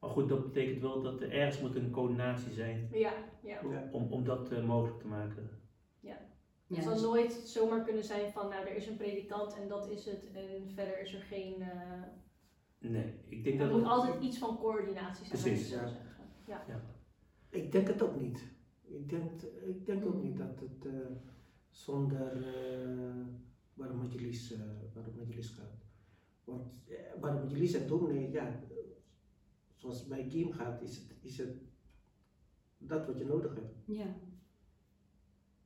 Maar goed, dat betekent wel dat er ergens moet een coördinatie zijn Ja, ja. ja. om, om dat eh, mogelijk te maken. Het zal nooit zomaar kunnen zijn van, nou, er is een predikant en dat is het en verder is er geen... eh Nee, ik denk er dat moet het- altijd iets van coördinatie zijn. Precies, ja. Ja. Ik denk het ook niet. Ik denk, ik denk ook Mm. niet dat het eh, zonder uh, Baram Majlis, eh, Baram Majlis gaat. Want uh, Majlis en dominee, ja, zoals het bij Kiem gaat, is het, is het dat wat je nodig hebt. Ja,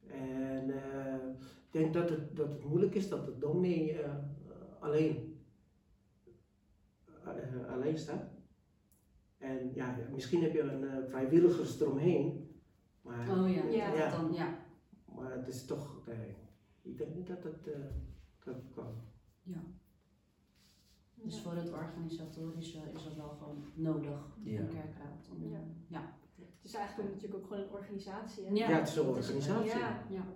En eh, ik denk dat het, dat het moeilijk is dat de dominee eh, alleen, eh, alleen staat. En ja, misschien heb je een eh, vrijwilligers eromheen, maar, oh ja, Ja. dat dan, ja. maar het is toch, nee, ik denk niet dat het, eh, dat het kan. Dus Ja. voor het organisatorische is dat wel gewoon nodig, Ja. een kerkraad. Om, Ja. ja. Het is eigenlijk natuurlijk ook gewoon een organisatie. Hè? Ja. Ja, het is een organisatie. Ja. ja.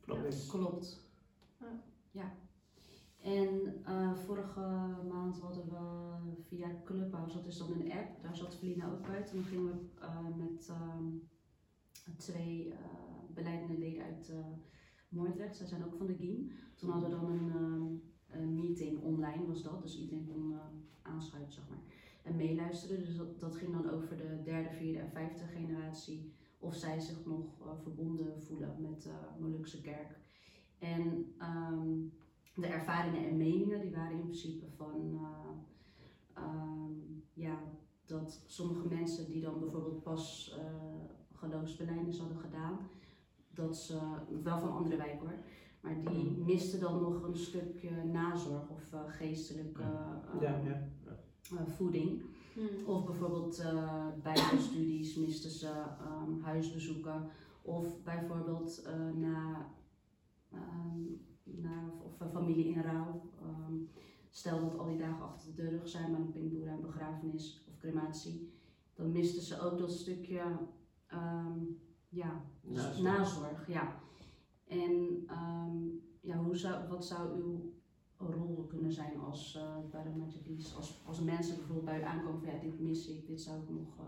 Klopt. Dus, Klopt. Ja. Ja. En eh, vorige maand hadden we via Clubhouse, dat is dan een app, daar zat Felina ook bij. Toen gingen we eh, met ehm, twee uh, beleidende leden uit uh, Moordrecht, zij zijn ook van de GIEM. Toen hadden we dan een, um, een meeting online, was dat, dus iedereen kon aanschuiven, zeg maar. En meeluisteren, dus dat, ging dan over de derde, vierde en vijfde generatie of zij zich nog verbonden voelen met de Molukse kerk. En um, de ervaringen en meningen die waren in principe van um, ja, dat sommige mensen die dan bijvoorbeeld pas uh, geloofsbelijdenis hadden gedaan, dat ze, wel van andere wijk hoor, maar die misten dan nog een stukje nazorg of uh, geestelijke ja, ja. Uh, voeding. Hmm. Of bijvoorbeeld uh, bijbelstudies misten ze um, huisbezoeken. Of bijvoorbeeld uh, na, um, na of familie in rouw. Um, stel dat al die dagen achter de rug zijn, maar een ben aan begrafenis of crematie, dan misten ze ook dat stukje ehm, ja, nazorg. ja. En ehm, ja, hoe zou, wat zou uw rol kunnen zijn als uh, als, als mensen bijvoorbeeld bij u aankomen van ja, dit mis ik, dit zou ik nog, eh,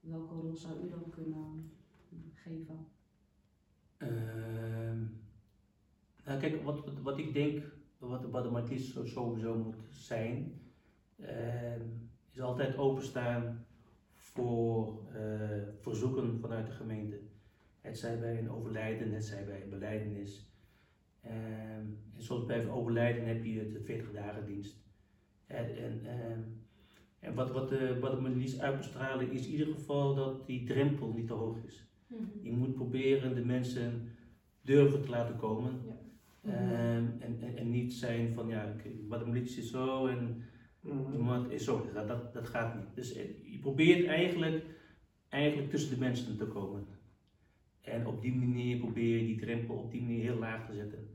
welke rol zou u dan kunnen geven? Ehm, nou, kijk, wat, wat ik denk wat, wat zo- sowieso moet zijn, ehm, is altijd openstaan voor eh, verzoeken vanuit de gemeente. Het zij bij een overlijden, het zij bij een beleidenis. Ehm, en zoals bij een overlijden heb je de 40 dagen dienst. En, en, ehm, en wat, wat, de, wat de markies uitbestralen is in ieder geval dat die drempel niet te hoog is. Mhm. Je moet proberen de mensen durven te laten komen. Ja. Ehm, en, en, en niet zijn van ja, maar de militie is zo en Mhm. iemand is zo. Dat, dat, dat gaat niet. Dus eh, je probeert eigenlijk, eigenlijk tussen de mensen te komen. En op die manier probeer je die drempel op die manier heel laag te zetten.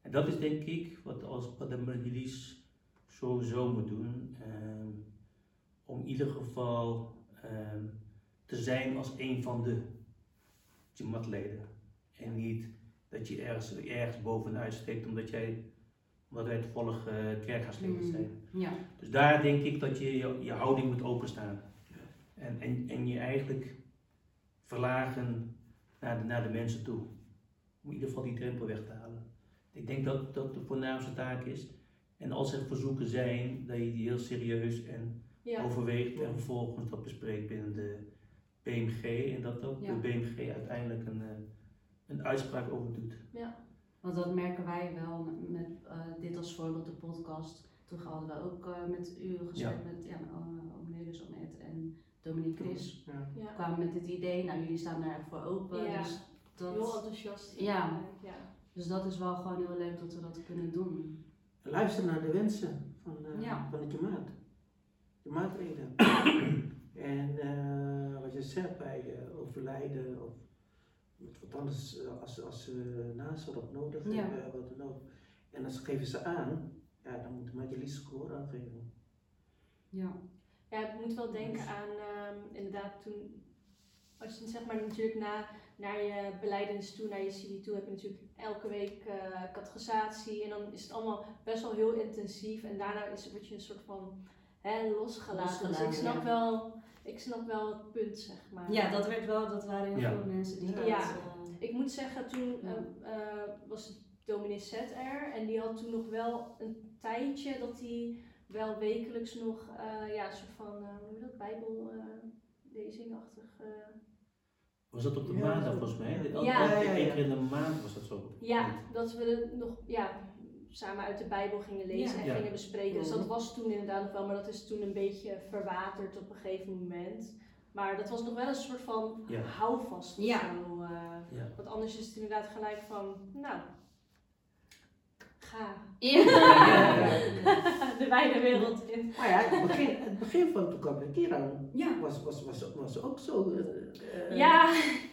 En dat is denk ik wat, als, wat de sowieso moet doen. ehm, om in ieder geval ehm, te zijn als een van de Jamaat-leden. En niet dat je ergens, ergens bovenuit steekt omdat, jij, omdat wij toevallig uh, kerkgasleden Mm. zijn. Ja. Dus daar denk ik dat je je, je houding moet openstaan. En, en, en je eigenlijk verlagen naar de, naar de mensen toe. Om in ieder geval die drempel weg te halen. Ik denk dat dat de voornaamste taak is. En als er verzoeken zijn, dat je die heel serieus en Ja. overweegt en vervolgens dat bespreekt binnen de BMG. En dat ook Ja. de BMG uiteindelijk een, eh, een uitspraak over doet. Want dat merken wij wel met eh, dit als voorbeeld, de podcast. Toen hadden we ook eh, met u gesprek met ja, uh, Omnelis, Omet en Dominique Chris. Ja. Ja. kwamen met dit idee. Nou, jullie staan daar voor open. Ja. Dus, Heel dat, enthousiast. Ja. ja. dus dat is wel gewoon heel leuk dat we dat kunnen doen. Luister naar de wensen van, eh Ja. van de. Jamaatleden. en eh, wat je zegt bij eh, overlijden of wat anders eh, als, als ze nazorg nodig Ja. hebben, wat dan ook. En dan geven ze aan, ja, dan moet majlis gehoor aan geven. Ja. Ja, ik moet wel denken aan ehm, inderdaad toen, als je zeg maar natuurlijk na, naar je beleidenis toe, naar je CD toe, heb je natuurlijk elke week eh catechisatie en dan is het allemaal best wel heel intensief en daarna is, word je een soort van hè, losgelaten. Dus ik snap, ja. wel, ik snap wel het punt, zeg maar. ja, dat werd wel, dat waren heel Ja. veel mensen die dat... Ja. eh, Ik moet zeggen, toen Ja. eh, eh, was het dominee Zet er en die had toen nog wel een tijdje dat hij wel wekelijks nog, eh, ja, een soort van, eh, hoe noem je dat, bijbel, eh, lezingachtig. eh. Was dat op de Ja, maandag volgens mij? Ja. Ja. Ja, ja, Eén keer in de maand was dat zo. Ja, dat we er nog ja, samen uit de Bijbel gingen lezen Ja. en Ja. gingen bespreken. Dus dat Mhm. was toen inderdaad nog wel, maar dat is toen een beetje verwaterd op een gegeven moment. Maar dat was nog wel een soort van Ja. houvast of Ja. zo. eh. Ja. want anders is het inderdaad gelijk van, nou, ga Ja. de wijde wereld in. Maar ja, het begin, het begin van toen kwam de Kiran Ja, was, was, was, was ook zo. eh, eh, Ja,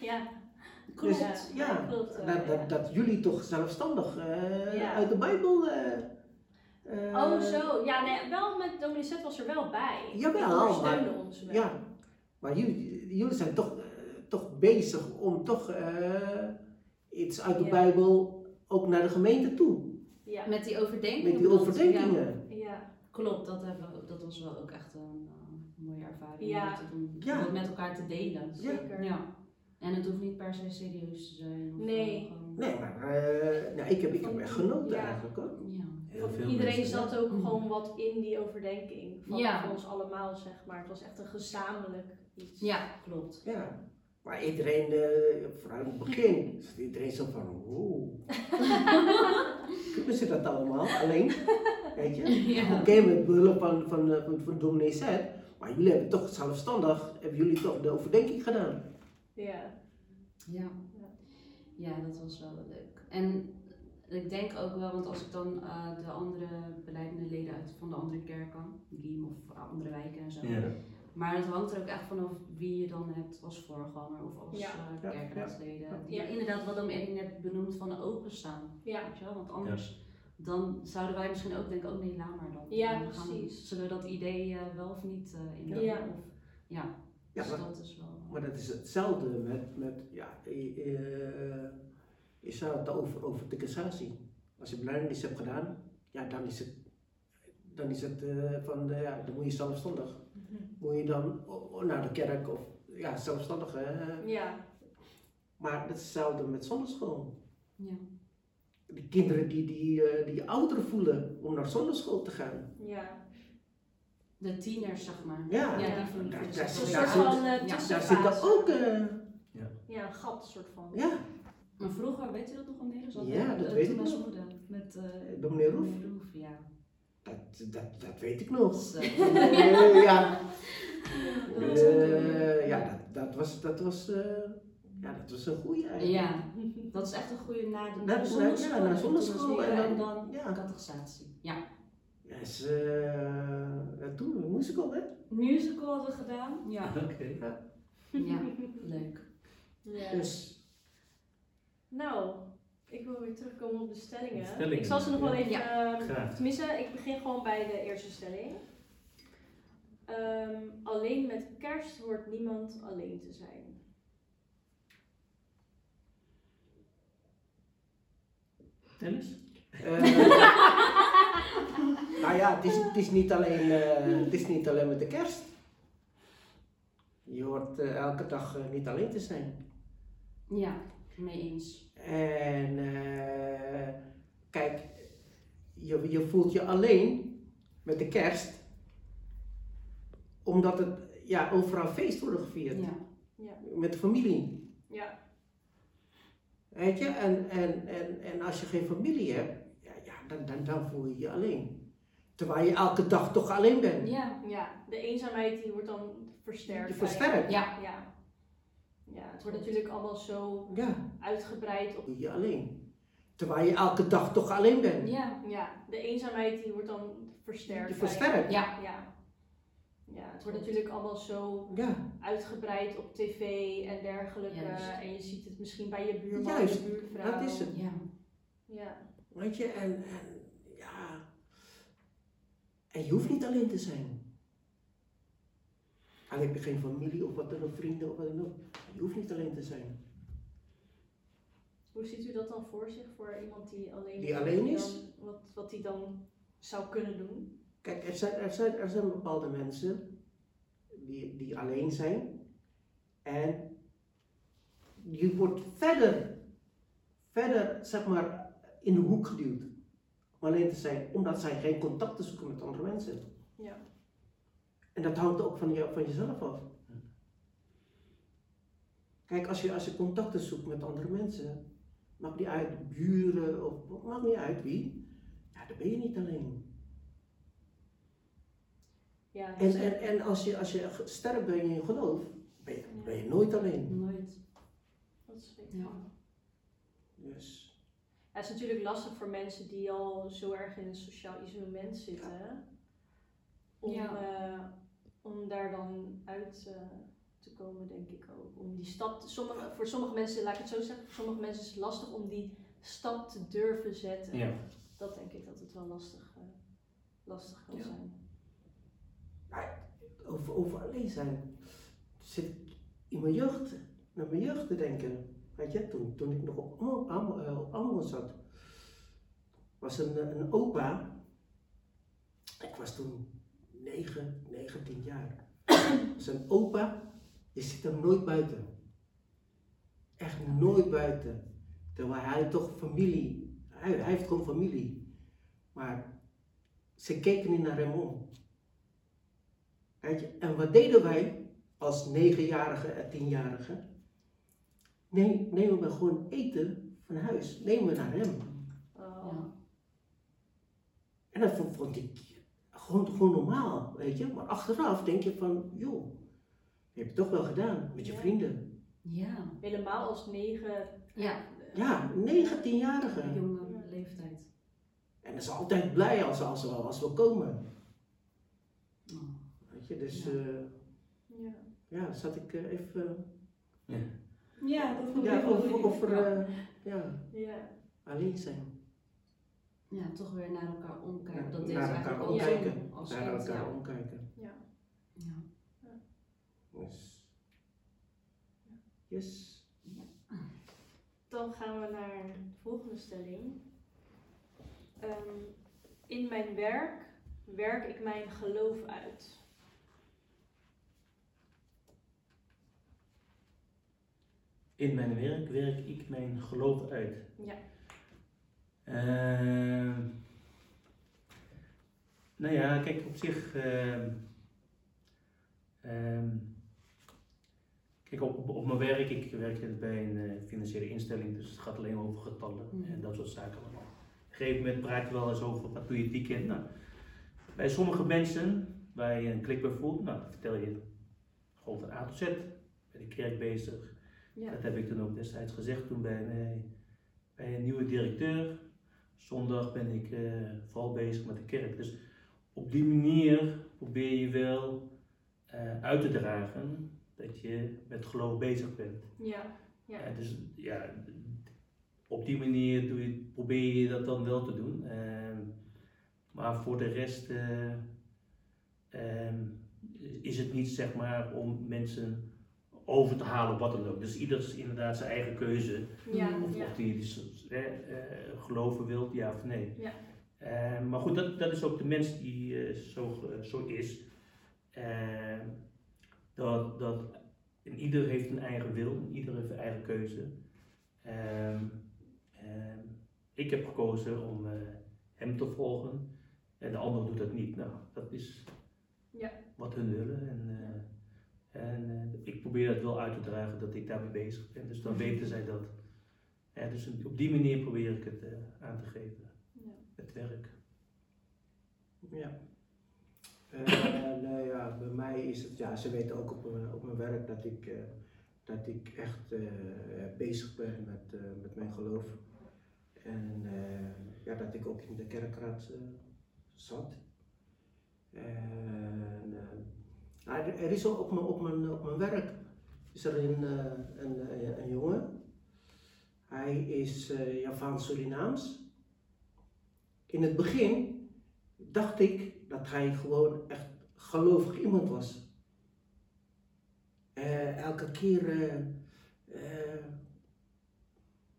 ja. Dus, Ja, ja, klopt dat, ja. dat, dat jullie toch zelfstandig eh, Ja. uit de Bijbel. eh, eh, Oh, zo. Ja, nee, wel met Dominicet was er wel bij. Jawel, Die maar- ons wel. Ja, maar jullie, jullie zijn toch, eh, toch bezig om toch eh, iets uit de Ja. Bijbel ook naar de gemeente toe. Ja. met die overdenkingen. Met die overdenkingen. ja. Klopt, dat, hebben we, dat was wel ook echt een eh, mooie ervaring Ja. om dat te doen. Ja. Om dat met elkaar te delen. Ja. Zeker. Ja. En het hoeft niet per se serieus te zijn. Of, Nee. eh, gewoon- Nee, maar eh, nou, ik, heb, ik heb echt genoten Ja. eigenlijk hoor. Ja. Heel Iedereen mensen. zat ook gewoon wat in die overdenking. Van, Ja. ons allemaal, zeg maar. Het was echt een gezamenlijk iets. ja, klopt. Ja. Maar iedereen, eh, vooral in het begin, iedereen zo van, wow. Kunnen ze dat allemaal alleen? Weet je? Ja. Oké, met behulp van, van, van, van dominee Zet, maar jullie hebben toch zelfstandig, hebben jullie toch de overdenking gedaan? Ja. Ja. ja, dat was wel leuk. En ik denk ook wel, want als ik dan eh, de andere beleidende leden uit van de andere kerken, Giem of andere wijken en zo. Ja. Maar het hangt er ook echt vanaf wie je dan hebt als voorganger of als Ja. eh, Ja, kerkraadsleden. ja. Die Ja. inderdaad, wat dan Erik net benoemd, van openstaan. Ja. Weet je wel? Want anders dan zouden wij misschien ook denken, oh nee, laat maar dan. Ja, Dan gaan precies. zullen we dat idee eh, wel of niet uh, in Ja. Of, ja. Ja, dus maar, dat is wel... maar dat is hetzelfde met, met ja, je, je, zou het over, over de cassatie. Als je belijdenis hebt gedaan, ja, dan is het, dan is het eh, van, de, ja, dan moet je zelfstandig, moet je dan naar de kerk of, ja, zelfstandig. Ja. Maar dat is hetzelfde met zonderschool. Ja. de kinderen die, die, eh, die ouderen voelen om naar zonneschool te gaan. Ja. De tieners, zeg maar. Ja, Ja, Ja. die voelen Daar- daar zit- daar zit- van Ja. Daar tussenfase. zitten ook, eh, Ja, een gat soort van. ja, Maar vroeger, weet je dat nog, Cornelis? Want, Ja, eh, dat weet ik nog. Met eh Dominee Roef. Roef, ja. dat, dat, dat weet ik nog. Dus, eh, Eh, ja, dat ja dat, dat was, dat was, eh, ja, dat was een goeie eigenlijk. Ja, dat is echt een goede na de, Na- naar de na- zonneschool. ja, toen zonneschool en dan- en dan ja. catechisatie. Ja. Ja, is, eh, ja, toen, een musical hè? Musical hadden we gedaan. Ja. Oké. ja, leuk. Ja. Dus, Nou, ik wil weer terugkomen op de stellingen. Stellingen, Ik zal ze nog wel ja. even. ehm, Graag. tenminste, ik begin gewoon bij de eerste stelling. Ehm, alleen met kerst hoort niemand alleen te zijn. Dennis? eh, nou ja, het is, het, is niet alleen, eh, het is niet alleen met de kerst. Je hoort eh, elke dag eh, niet alleen te zijn. Ja, mee eens. En eh, kijk, je, je voelt je alleen met de kerst, omdat het ja, overal feest wordt gevierd. Ja. Met de familie. Ja, Weet je, en, en, en, en als je geen familie hebt, ja, ja, dan, dan, dan voel je je alleen. Terwijl je elke dag toch alleen bent. Ja. ja, de eenzaamheid die wordt dan versterkt. Versterkt. Ja. Ja. ja, het wordt natuurlijk allemaal zo Ja, uitgebreid op. je alleen. Terwijl je elke dag toch alleen bent. Ja. Ja, de eenzaamheid die wordt dan versterkt. Versterkt. Ja. Ja. Ja, het wordt natuurlijk allemaal zo Ja, uitgebreid op tv en dergelijke. Juist. En je ziet het misschien bij je buurman, Juist, je buurvrouw. dat is het. Ja. Ja, weet je, en, en. En je hoeft niet alleen te zijn. Al heb je geen familie of wat dan ook, vrienden of wat dan ook. Je hoeft niet alleen te zijn. Hoe ziet u dat dan voor zich, voor iemand die alleen Die alleen die is? dan- wat, wat hij dan zou kunnen doen? Kijk, er zijn, er zijn, er zijn bepaalde mensen die, die alleen zijn. En je wordt verder, verder, zeg maar, in de hoek geduwd. Alleen te zijn, omdat zij geen contact te zoeken met andere mensen. Ja. En dat hangt ook van, je, van jezelf af. Kijk, als je, als je contacten zoekt met andere mensen, maakt niet uit, buren of maakt niet uit wie, ja, dan ben je niet alleen. Ja, En, en, en als, je, als je sterk bent in je geloof, ben je, ben je nooit alleen. Nooit. dat is Ja. Dus, Ja, het is natuurlijk lastig voor mensen die al zo erg in een sociaal isolement zitten. Om, Ja. eh, om daar dan uit eh, te komen, denk ik ook. Om die stap, te- sommige, voor sommige mensen, laat ik het zo zeggen, voor sommige mensen is het lastig om die stap te durven zetten. Ja. Dat denk ik dat het wel lastig, eh, lastig kan Ja. zijn. over, over alleen zijn, zit ik in mijn jeugd, naar mijn jeugd te denken. Weet je, toen, ik nog op eh, op zat, was een, eh, een opa, ik was toen 9, 19 jaar. Zijn opa, je zit er nooit buiten. Echt nooit buiten. Terwijl hij toch familie, hij, heeft gewoon familie. Maar ze keken niet naar hem om. Weet je, en wat deden wij als negenjarige en tienjarige? Nee, nemen we gewoon eten van huis, nemen we naar hem. Oh, Ja. En dat vond, vond ik gewoon, gewoon normaal, weet je. Maar achteraf denk je van, joh, je hebt het toch wel gedaan met je Ja. vrienden. Ja. Helemaal als negen. Ja. Ja. Jonge leeftijd. En dat is altijd blij als, als, we, als we komen. Oh. Weet je, dus Ja. eh, Ja. ja, zat ik eh, even Ja, dat vond ik ja, wel over, goed. over Ja. eh, ja, Ja. alleen zijn. Ja, toch weer naar elkaar omkijken. Ja, dat deed naar eigenlijk elkaar ook omkijken. als Naar kind, elkaar ja. omkijken. Ja. Ja. Dus. Yes. Dan gaan we naar de volgende stelling. Ehm, in mijn werk werk ik mijn geloof uit. In mijn werk werk ik mijn geloof uit. Ja. Ehm, nou ja, kijk, op zich. ehm, ehm, kijk, op, op, op mijn werk, ik werk bij een eh, financiële instelling, dus het gaat alleen over getallen Mhm. en dat soort zaken allemaal. Op een gegeven moment praat je wel eens over wat doe je het weekend. Nou, bij sommige mensen, waar je een klik bij voelt, nou, vertel je gewoon van A tot Z. Bij de kerk bezig, Ja. dat heb ik toen ook destijds gezegd toen bij, bij, bij een nieuwe directeur. Zondag ben ik eh, vooral bezig met de kerk. Dus op die manier probeer je wel eh, uit te dragen dat je met geloof bezig bent. Ja. Ja. Eh, dus ja, op die manier doe je, probeer je dat dan wel te doen. Ehm, maar voor de rest eh, ehm, is het niet zeg maar om mensen over te halen wat dan ook. Dus ieder is inderdaad zijn eigen keuze. Ja. Of, Ja. of die dus, eh, geloven wilt, ja of nee. Ja. Eh, maar goed, dat, dat is ook de mens die eh, zo, zo is. Eh, dat, dat, en ieder heeft een eigen wil, ieder heeft een eigen keuze. Ehm, ehm, ik heb gekozen om hem te volgen en de ander doet dat niet. Nou, dat is Ja. wat hun willen. En, en eh, ik probeer dat wel uit te dragen dat ik daarmee bezig ben. Dus dan Mhm. weten zij dat. Ja, dus op die manier probeer ik het eh, aan te geven, Ja. het werk. Ja. Eh, nou ja, bij mij is het, ja, ze weten ook op, mijn- op mijn werk dat ik, eh, dat ik echt eh, bezig ben met, eh, met mijn geloof. En eh, ja, dat ik ook in de kerkraad eh, zat. En, er- er is op mijn, op mijn, op mijn werk is er een, eh, een, een, een jongen. Hij is eh Javaans-Surinaams. In het begin dacht ik dat hij gewoon echt gelovig iemand was. Eh, elke keer eh, eh,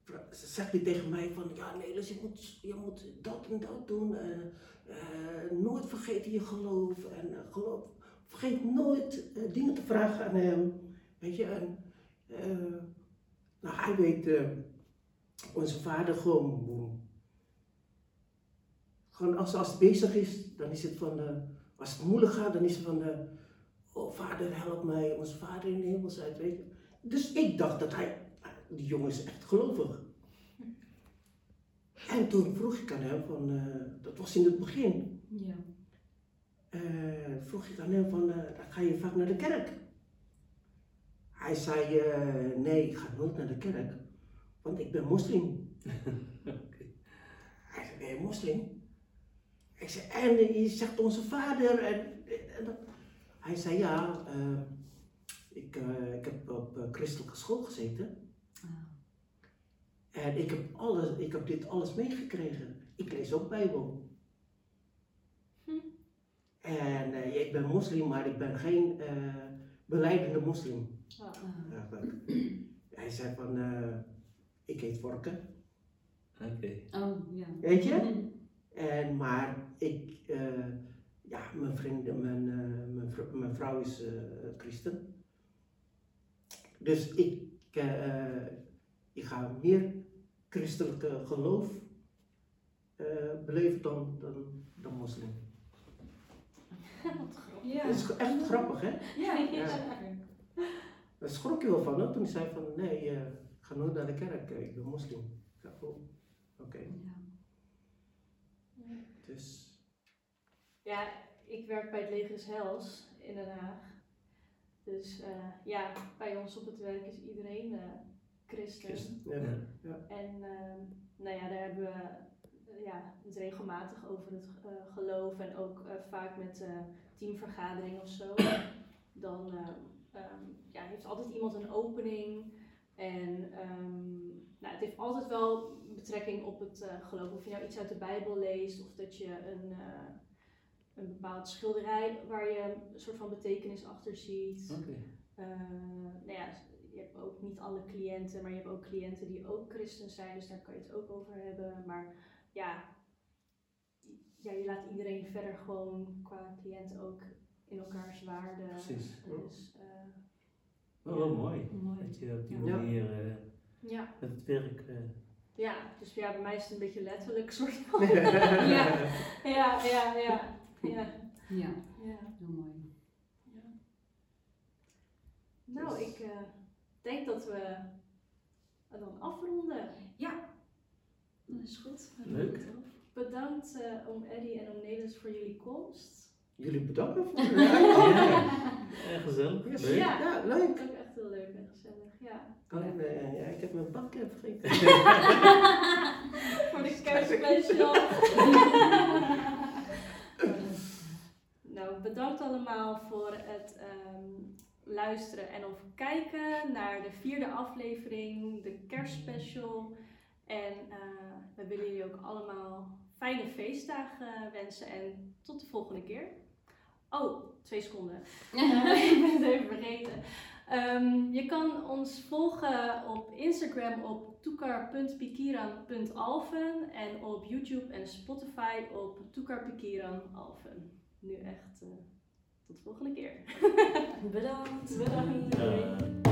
pra- zegt hij tegen mij van, ja Nelis, je moet, je moet dat en dat doen. eh, eh, nooit vergeten je geloof. En eh, geloof, vergeet nooit eh, dingen te vragen aan hem. Weet je, eh, nou hij weet, eh, onze vader gewoon gewoon als, als het bezig is, dan is het van, als het moeilijk gaat, dan is het van, oh vader help mij, onze vader in de hemel zijt, weet je. Dus ik dacht dat hij, die jongen is echt gelovig. En toen vroeg ik aan hem van, dat was in het begin, Ja. Eh, vroeg ik aan hem van, eh, dan ga je vaak naar de kerk. Hij zei, eh, nee, ik ga nooit naar de kerk, want ik ben moslim. Hij zei, ben je moslim? Ik zei, en je zegt onze vader. En, en hij zei, ja, eh, ik, eh, ik heb op eh, christelijke school gezeten. Ah. En ik heb, alles, ik heb dit alles meegekregen. Ik lees ook Bijbel. En eh, ik ben moslim, maar ik ben geen eh beleidende moslim. Oh. Hij zei van, eh, ik eet worken. Oké. Oh, ja. Weet je? En, maar ik, eh, ja, mijn vriend, mijn, eh, mijn, vrou- mijn vrouw is eh, christen. Dus ik, ik ga meer christelijke geloof eh, beleven dan, dan, dan moslim. Ja. Dat is echt grappig, hè? Ja, Ja. Daar schrok je wel van, hè? toen hij zei van, nee, eh, ga nooit naar de kerk, eh, ik ben moslim. Ik oh, oké. Ja. Dus, Ja, ik werk bij het Leger des Heils in Den Haag. Dus eh, ja, bij ons op het werk is iedereen eh, christen. christen. Ja. Ja. En ehm, nou ja, daar hebben we ja, het regelmatig over het eh, geloof en ook eh, vaak met eh, teamvergadering of zo. Dan ehm, ehm, ja, heeft altijd iemand een opening. En ehm, nou, het heeft altijd wel betrekking op het eh, geloof. Of je nou iets uit de Bijbel leest of dat je een, eh, een bepaald schilderij waar je een soort van betekenis achter ziet. Oké. Eh, nou ja, je hebt ook niet alle cliënten, maar je hebt ook cliënten die ook christen zijn, dus daar kan je het ook over hebben. Maar ja, ja je laat iedereen verder gewoon qua cliënt ook in elkaars waarde. Precies. Dus, eh, Wel, wel mooi. Mooi. Dat je op die Ja. manier eh, ja, met het werk eh, ja, dus ja, bij mij is het een beetje letterlijk soort van. Ja. ja, ja, ja. Ja, Ja, ja. heel mooi. ja. Nou, ik eh, denk dat we het dan afronden. Dat is goed. Leuk. Bedankt eh, om Eddie en om Nelis voor jullie komst. Jullie bedanken voor Ja, erg gezellig. Yes. Leuk. Ja. Ja, Ik leuk. ook echt heel leuk en gezellig. Ja. Alleen, eh, ja, ik heb mijn badcap vergeten. voor de kerstspecial. nou, bedankt allemaal voor het ehm, luisteren en of kijken naar de vierde aflevering, de kerstspecial. En eh, we willen jullie ook allemaal fijne feestdagen wensen en tot de volgende keer. Oh, twee seconden. Eh, ik ben het even vergeten. Ehm, je kan ons volgen op Instagram op toekar.pikiran.alven en op YouTube en Spotify op toekarpikiranalven. Nu echt eh, tot de volgende keer. Bedankt. Bedankt. Bedankt.